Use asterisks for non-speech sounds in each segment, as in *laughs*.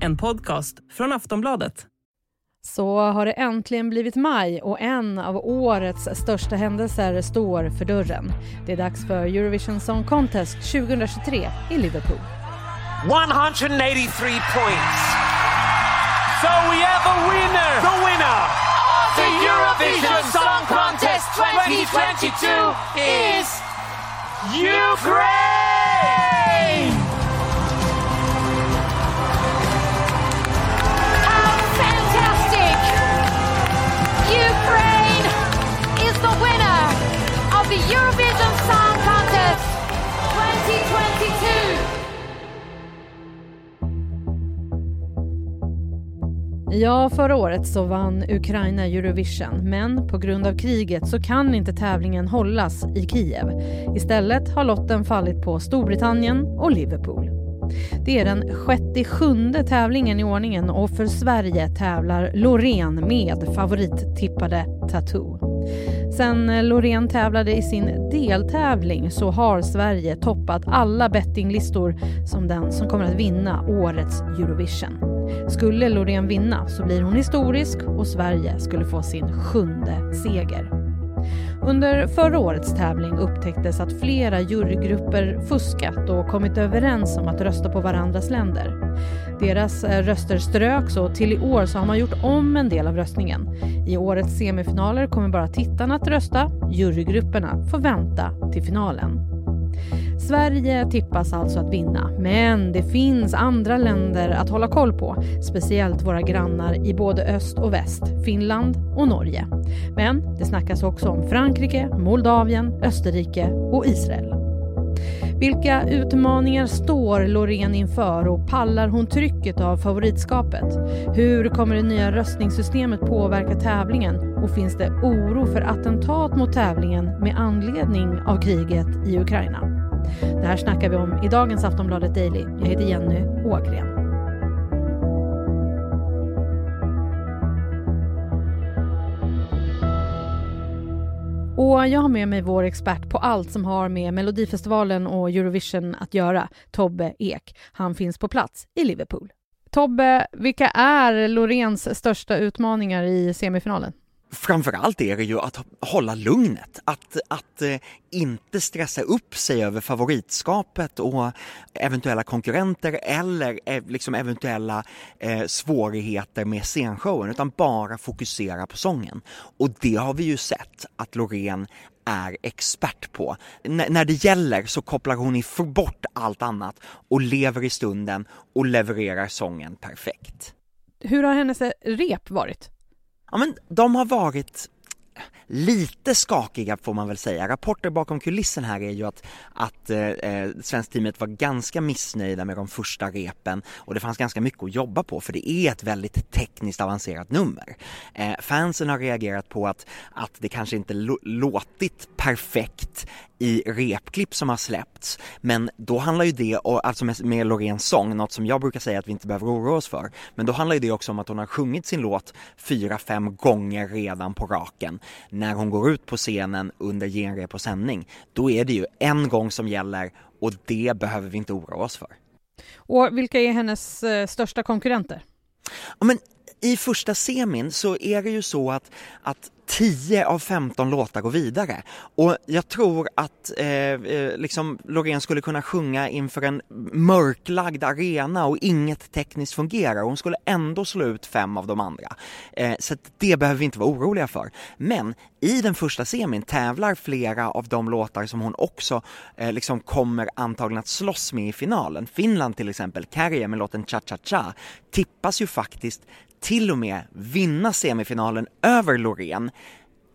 En podcast från Aftonbladet. Så har det äntligen blivit maj och en av årets största händelser står för dörren. Det är dags för Eurovision Song Contest 2023 i Liverpool. 183 points. So we have a winner. The winner of the Eurovision Song Contest 2022 is Ukraine! Ja, förra året så vann Ukraina Eurovision, men på grund av kriget så kan inte tävlingen hållas i Kiev. Istället har lotten fallit på Storbritannien och Liverpool. Det är den 67 tävlingen i ordningen och för Sverige tävlar Loreen med favorittippade Tattoo. Sen Loreen tävlade i sin deltävling så har Sverige toppat alla bettinglistor som den som kommer att vinna årets Eurovision. Skulle Loreen vinna så blir hon historisk och Sverige skulle få sin sjunde seger. Under förra årets tävling upptäcktes att flera jurygrupper fuskat och kommit överens om att rösta på varandras länder. Deras eh, röster ströks och till i år så har man gjort om en del av röstningen. I årets semifinaler kommer bara tittarna att rösta, jurygrupperna får vänta till finalen. Sverige tippas alltså att vinna, men det finns andra länder att hålla koll på. Speciellt våra grannar i både öst och väst, Finland och Norge. Men det snackas också om Frankrike, Moldavien, Österrike och Israel. Vilka utmaningar står Loreen inför och pallar hon trycket av favoritskapet? Hur kommer det nya röstningssystemet påverka tävlingen och finns det oro för attentat mot tävlingen med anledning av kriget i Ukraina? Det här snackar vi om i dagens Aftonbladet Daily. Jag heter Jenny Ågren. Och jag har med mig vår expert på allt som har med Melodifestivalen och Eurovision att göra, Tobbe Ek. Han finns på plats i Liverpool. Tobbe, vilka är Loreens största utmaningar i semifinalen? Framförallt är det ju att hålla lugnet, att, att eh, inte stressa upp sig över favoritskapet och eventuella konkurrenter eller eh, liksom eventuella eh, svårigheter med scenshowen utan bara fokusera på sången. Och det har vi ju sett att Loreen är expert på. N när det gäller så kopplar hon bort allt annat och lever i stunden och levererar sången perfekt. Hur har hennes rep varit? Ja men de har varit lite skakiga får man väl säga. Rapporter bakom kulissen här är ju att, att eh, eh svenskteamet var ganska missnöjda med de första repen och det fanns ganska mycket att jobba på för det är ett väldigt tekniskt avancerat nummer. Eh, fansen har reagerat på att, att det kanske inte låtit perfekt i repklipp som har släppts. Men då handlar ju det, alltså med, med Loreens sång, något som jag brukar säga att vi inte behöver oroa oss för. Men då handlar ju det också om att hon har sjungit sin låt fyra, fem gånger redan på raken. När hon går ut på scenen under genrep och sändning, då är det ju en gång som gäller och det behöver vi inte oroa oss för. Och vilka är hennes eh, största konkurrenter? Ja, men i första semin så är det ju så att, att 10 av 15 låtar går vidare. Och jag tror att eh, eh, liksom Loreen skulle kunna sjunga inför en mörklagd arena och inget tekniskt fungerar. Hon skulle ändå slå ut fem av de andra. Eh, så det behöver vi inte vara oroliga för. Men i den första semin tävlar flera av de låtar som hon också eh, liksom kommer antagligen att slåss med i finalen. Finland till exempel, Kärje med låten Cha Cha Cha, tippas ju faktiskt till och med vinna semifinalen över Loreen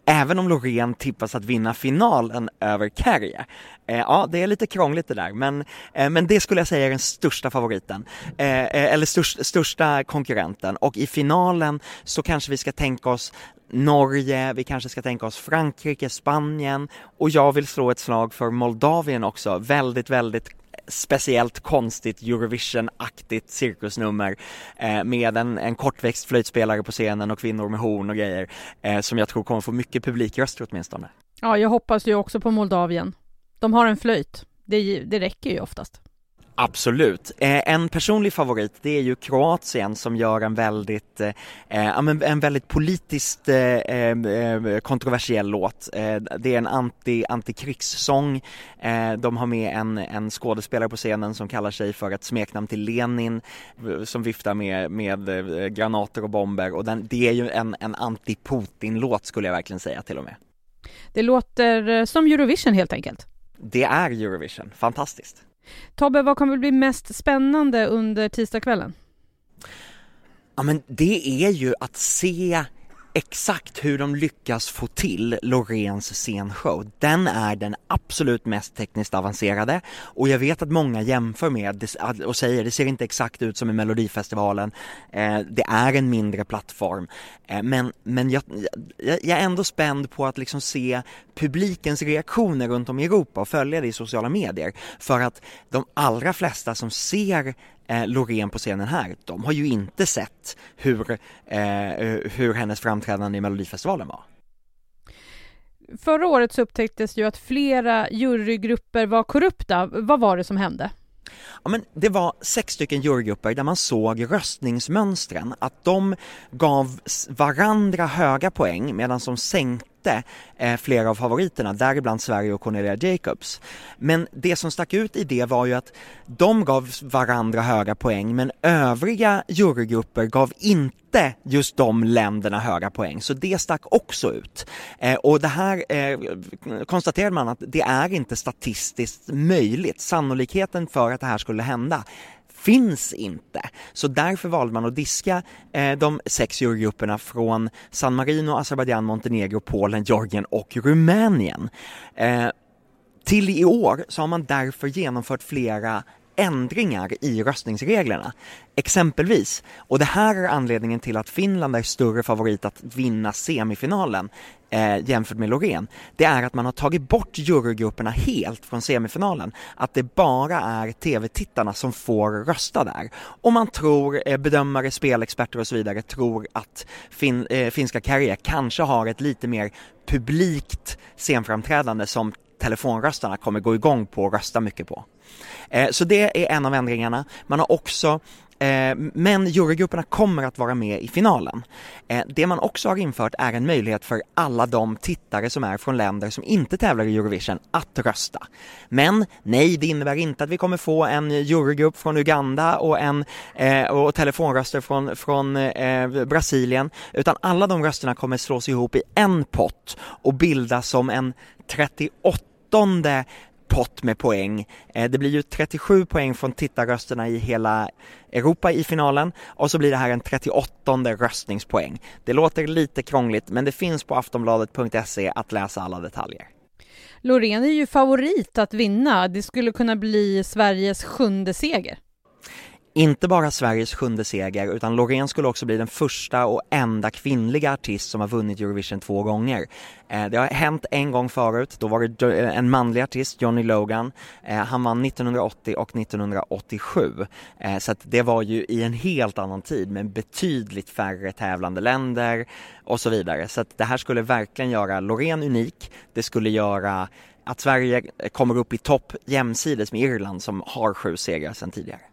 Även om Loreen tippas att vinna finalen över Carrie. Eh, ja, det är lite krångligt det där, men, eh, men det skulle jag säga är den största favoriten. Eh, eh eller störst, största konkurrenten. Och i finalen så kanske vi ska tänka oss Norge, vi kanske ska tänka oss Frankrike, Spanien och jag vill slå ett slag för Moldavien också. Väldigt, väldigt speciellt konstigt Eurovision-aktigt cirkusnummer eh, med en, en kortväxt flöjtspelare på scenen och kvinnor med horn och grejer eh, som jag tror kommer få mycket publikröster åtminstone. Ja, jag hoppas ju också på Moldavien. De har en flöjt. Det, det räcker ju oftast. Absolut. Eh, en personlig favorit det är ju Kroatien som gör en väldigt, eh, eh en väldigt politiskt eh, eh, kontroversiell låt. Eh, det är en anti, antikrigssång. de har med en, en skådespelare på scenen som kallar sig för ett smeknamn till Lenin som viftar med, med granater och bomber och den, det är ju en, en anti-Putin-låt skulle jag verkligen säga till och med. Det låter som Eurovision helt enkelt. Det är Eurovision, fantastiskt. Tobbe, vad kommer bli mest spännande under tisdagskvällen? Ja men det är ju att se exakt hur de lyckas få till Loreens scenshow. Den är den absolut mest tekniskt avancerade och jag vet att många jämför med och säger det ser inte exakt ut som i Melodifestivalen. Eh, det är en mindre plattform. Eh, men men jag, jag, är ändå spänd på att liksom se publikens reaktioner runt om i Europa och följa det i sociala medier. För att de allra flesta som ser eh, Loreen på scenen här, de har ju inte sett hur, eh, hur hennes framträdande i Melodifestivalen var. Förra året så upptäcktes ju att flera jurygrupper var korrupta. Vad var det som hände? Ja, men det var sex stycken jurygrupper där man såg röstningsmönstren, att de gav varandra höga poäng medan de sänkte inte eh, flera av favoriterna, däribland Sverige och Cornelia Jacobs. Men det som stack ut i det var ju att de gav varandra höga poäng men övriga jurygrupper gav inte just de länderna höga poäng, så det stack också ut. Eh, och det här eh, konstaterade man att det är inte statistiskt möjligt. Sannolikheten för att det här skulle hända finns inte. Så därför valde man att diska eh, de sex jurygrupperna från San Marino, Azerbajdzjan, Montenegro, Polen, Georgien och Rumänien. Eh, till i år så har man därför genomfört flera ändringar i röstningsreglerna. Exempelvis, och det här är anledningen till att Finland är större favorit att vinna semifinalen eh, jämfört med Loreen, det är att man har tagit bort jurygrupperna helt från semifinalen. Att det bara är tv-tittarna som får rösta där. Och man tror, eh, bedömare, spelexperter och så vidare, tror att fin, eh, finska Karriär kanske har ett lite mer publikt scenframträdande som telefonröstarna kommer gå igång på och rösta mycket på. Eh, så det är en av ändringarna. Man har också eh, men jurygrupperna kommer att vara med i finalen. Eh, det man också har infört är en möjlighet för alla de tittare som är från länder som inte tävlar i Eurovision att rösta. Men nej, det innebär inte att vi kommer få en jurygrupp från Uganda och, en, och telefonröster från, från Brasilien, utan alla de rösterna kommer slås ihop i en pott och bildas som en 38 pott med poäng. Eh, det blir ju 37 poäng från tittarrösterna i hela Europa i finalen och så blir det här en 38 röstningspoäng. Det låter lite krångligt men det finns på aftonbladet.se att läsa alla detaljer. Loreen är ju favorit att vinna. Det skulle kunna bli Sveriges sjunde seger inte bara Sveriges sjunde seger utan Loreen skulle också bli den första och enda kvinnliga artist som har vunnit Eurovision två gånger. Eh, det har hänt en gång förut, då var det eh, en manlig artist, Johnny Logan. Eh, han vann 1980 och 1987. Så att det var ju i en helt annan tid med betydligt färre tävlande länder och så vidare. Så att det här skulle verkligen göra Loreen unik. Det skulle göra att Sverige kommer upp i topp jämsides med Irland som har sju segrar sedan tidigare.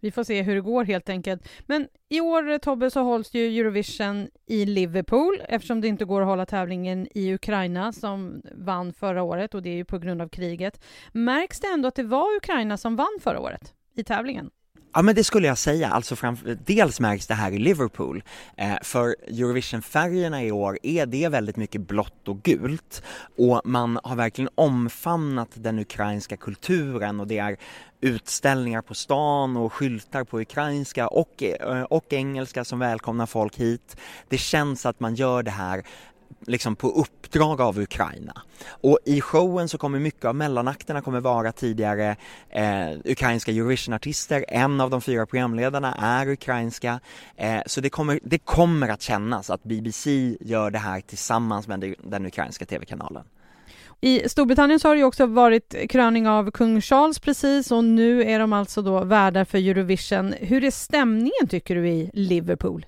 Vi får se hur det går helt enkelt. Men i år, eh, Tobbe, så hålls ju Eurovision i Liverpool eftersom det inte går att hålla tävlingen i Ukraina som vann förra året och det är ju på grund av kriget. Märks det ändå att det var Ukraina som vann förra året i tävlingen? Ja men det skulle jag säga, alltså framför, dels märks det här i Liverpool, eh, för Eurovision-färgerna i år är det väldigt mycket blått och gult? Och man har verkligen omfamnat den ukrainska kulturen och det är utställningar på stan och skyltar på ukrainska och, eh, och engelska som välkomnar folk hit. Det känns att man gör det här liksom på uppdrag av Ukraina. Och i showen så kommer mycket av mellanakterna kommer vara tidigare eh, ukrainska Eurovision-artister. En av de fyra programledarna är ukrainska. Eh, så det kommer, det kommer att kännas att BBC gör det här tillsammans med den ukrainska tv-kanalen. I Storbritannien så har det ju också varit kröning av kung Charles precis och nu är de alltså då värdar för Eurovision. Hur är stämningen tycker du i Liverpool?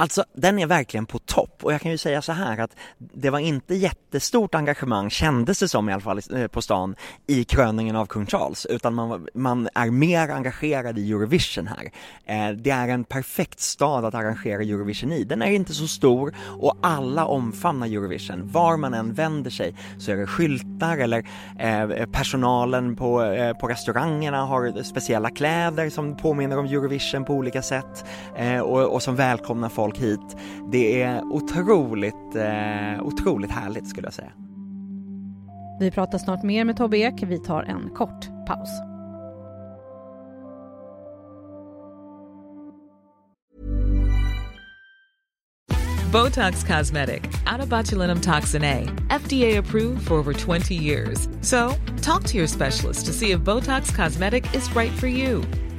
Alltså den är verkligen på topp och jag kan ju säga så här att det var inte jättestort engagemang kändes det som i alla fall eh, på stan i kröningen av kung Charles utan man, man är mer engagerad i Eurovision här. Eh, det är en perfekt stad att arrangera Eurovision i. Den är inte så stor och alla omfamnar Eurovision. Var man än vänder sig så är det skyltar eller eh, personalen på, eh, på restaurangerna har speciella kläder som påminner om Eurovision på olika sätt eh, och, och som välkomnar folk folk hit. Det är otroligt, eh, otroligt härligt skulle jag säga. Vi pratar snart mer med Tobbe Ek. Vi tar en kort paus. Botox Cosmetic, out toxin A, FDA approved for over 20 years. So, talk to your specialist to see if Botox Cosmetic is right for you.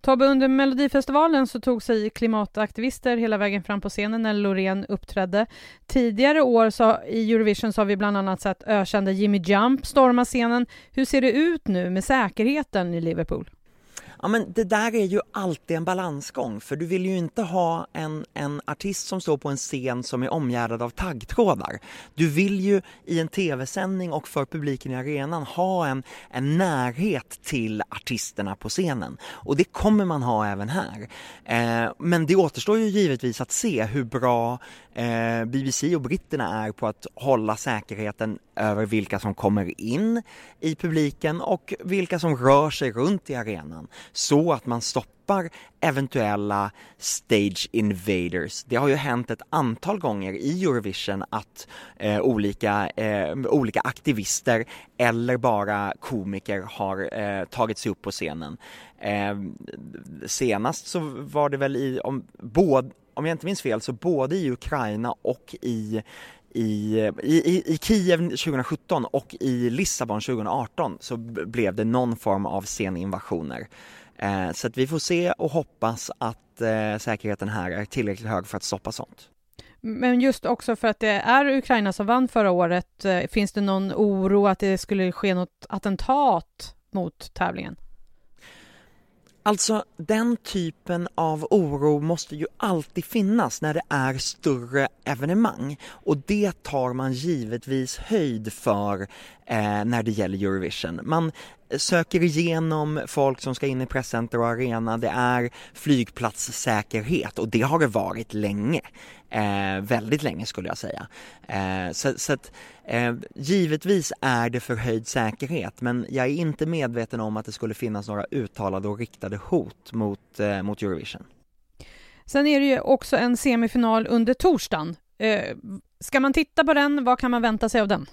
Tobbe, under Melodifestivalen så tog sig klimataktivister hela vägen fram på scenen när Loreen uppträdde. Tidigare år så, i Eurovision så har vi bland annat sett ökände Jimmy Jump storma scenen. Hur ser det ut nu med säkerheten i Liverpool? Ja men det där är ju alltid en balansgång för du vill ju inte ha en, en artist som står på en scen som är omgärdad av taggtrådar. Du vill ju i en tv-sändning och för publiken i arenan ha en, en närhet till artisterna på scenen och det kommer man ha även här. Eh, men det återstår ju givetvis att se hur bra eh, BBC och britterna är på att hålla säkerheten över vilka som kommer in i publiken och vilka som rör sig runt i arenan så att man stoppar eventuella stage invaders. Det har ju hänt ett antal gånger i Eurovision att eh, olika, eh, olika aktivister eller bara komiker har eh, tagit sig upp på scenen. Eh, senast så var det väl i, om, både, om jag inte minns fel, så både i Ukraina och i i, i, i Kiev 2017 och i Lissabon 2018 så blev det någon form av sceninvasioner. Eh, så att vi får se och hoppas att eh, säkerheten här är tillräckligt hög för att stoppa sånt. Men just också för att det är Ukraina som vann förra året, eh, finns det någon oro att det skulle ske något attentat mot tävlingen? Alltså den typen av oro måste ju alltid finnas när det är större evenemang. Och det tar man givetvis höjd för eh, när det gäller Eurovision. Man söker igenom folk som ska in i presscenter och arena, det är flygplatssäkerhet och det har det varit länge. Eh, väldigt länge skulle jag säga. Eh, så, så att, eh, givetvis är det förhöjd säkerhet men jag är inte medveten om att det skulle finnas några uttalade och riktade hot mot, eh, mot Eurovision. Sen är det ju också en semifinal under torsdagen. Eh, ska man titta på den, vad kan man vänta sig av den?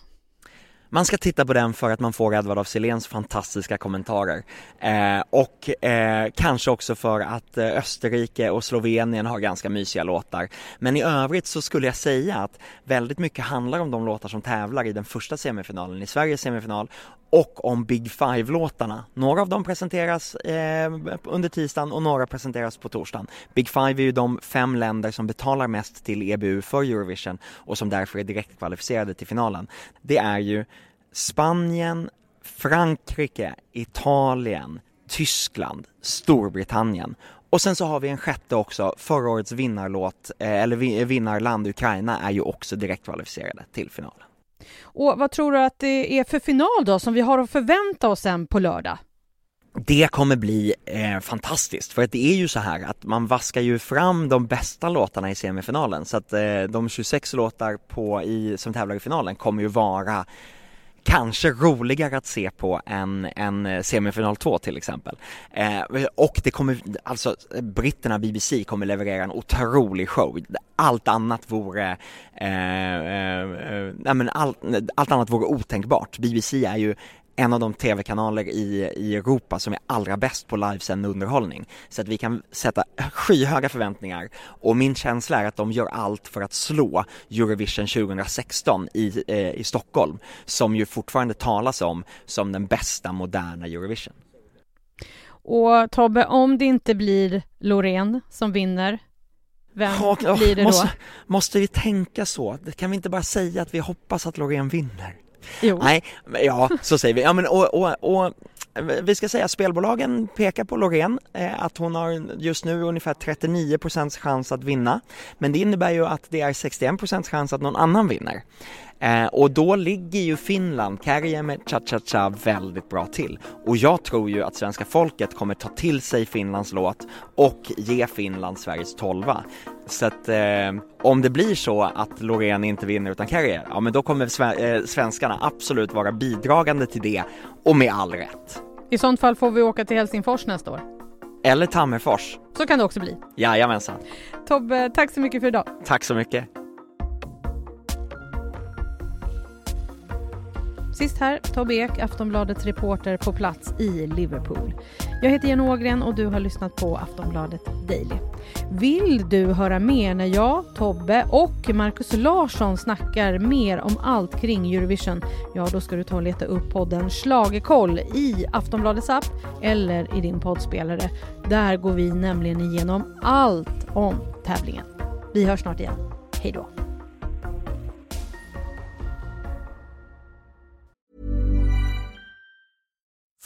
Man ska titta på den för att man får Edvard af Siléns fantastiska kommentarer. Eh, och eh, kanske också för att eh, Österrike och Slovenien har ganska mysiga låtar. Men i övrigt så skulle jag säga att väldigt mycket handlar om de låtar som tävlar i den första semifinalen, i Sveriges semifinal och om Big Five-låtarna. Några av dem presenteras eh, under tisdagen och några presenteras på torsdagen. Big Five är ju de fem länder som betalar mest till EBU för Eurovision och som därför är direkt kvalificerade till finalen. Det är ju Spanien, Frankrike, Italien, Tyskland, Storbritannien och sen så har vi en sjätte också, förra årets vinnarlåt, eh, eller vinnarland Ukraina är ju också direkt kvalificerade till finalen. Och vad tror du att det är för final då som vi har att förvänta oss sen på lördag? Det kommer bli eh, fantastiskt för att det är ju så här att man vaskar ju fram de bästa låtarna i semifinalen så att eh, de 26 låtar på i, som tävlar i finalen kommer ju vara kanske roligare att se på än, än eh, semifinal 2 till exempel. Eh, och det kommer, alltså britterna BBC kommer leverera en otrolig show. Allt annat vore, eh, eh, eh nej men all, allt annat vore otänkbart. BBC är ju en av de tv-kanaler i, i Europa som är allra bäst på livesänd underhållning. Så att vi kan sätta *laughs* skyhöga förväntningar och min känsla är att de gör allt för att slå Eurovision 2016 i, eh, i Stockholm, som ju fortfarande talas om som den bästa moderna Eurovision. Och Tobbe, om det inte blir Loreen som vinner, vem blir det då? måste, måste vi tänka så? Kan vi inte bara säga att vi hoppas att Loreen vinner? Jo. Nej, men ja så säger vi. Ja, men, och, och, och vi ska säga att spelbolagen pekar på Loreen, eh, att hon har just nu ungefär 39% chans att vinna. Men det innebär ju att det är 61% chans att någon annan vinner. Eh, och då ligger ju Finland, Kärje med Cha-Cha-Cha väldigt bra till. Och jag tror ju att svenska folket kommer ta till sig Finlands låt och ge Finland Sveriges tolva. Så att eh, om det blir så att Loreen inte vinner utan Kärje, ja men då kommer sve- eh, svenskarna absolut vara bidragande till det och med all rätt. I sånt fall får vi åka till Helsingfors nästa år. Eller Tammerfors. Så kan det också bli. Jajamensan. Tobbe, tack så mycket för idag. Tack så mycket. Sist här, Tobbe Ek, Aftonbladets reporter på plats i Liverpool. Jag heter Jenny Ågren och du har lyssnat på Aftonbladet Daily. Vill du höra mer när jag, Tobbe och Markus Larsson snackar mer om allt kring Eurovision? Ja, då ska du ta och leta upp podden Schlagerkoll i Aftonbladets app eller i din poddspelare. Där går vi nämligen igenom allt om tävlingen. Vi hörs snart igen. Hej då!